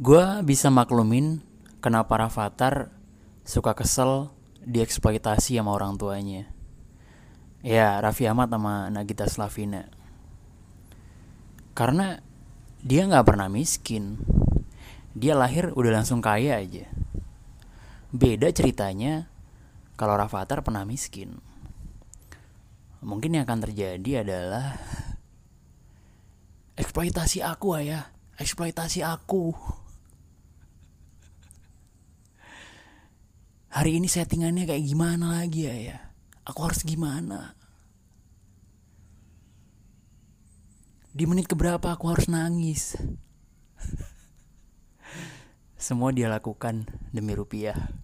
Gue bisa maklumin kenapa Rafathar suka kesel dieksploitasi sama orang tuanya. Ya, Raffi Ahmad sama Nagita Slavina. Karena dia nggak pernah miskin. Dia lahir udah langsung kaya aja. Beda ceritanya kalau Rafathar pernah miskin. Mungkin yang akan terjadi adalah eksploitasi aku ayah, eksploitasi aku. Hari ini settingannya kayak gimana lagi ya ya? Aku harus gimana? Di menit keberapa aku harus nangis? Semua dia lakukan demi rupiah.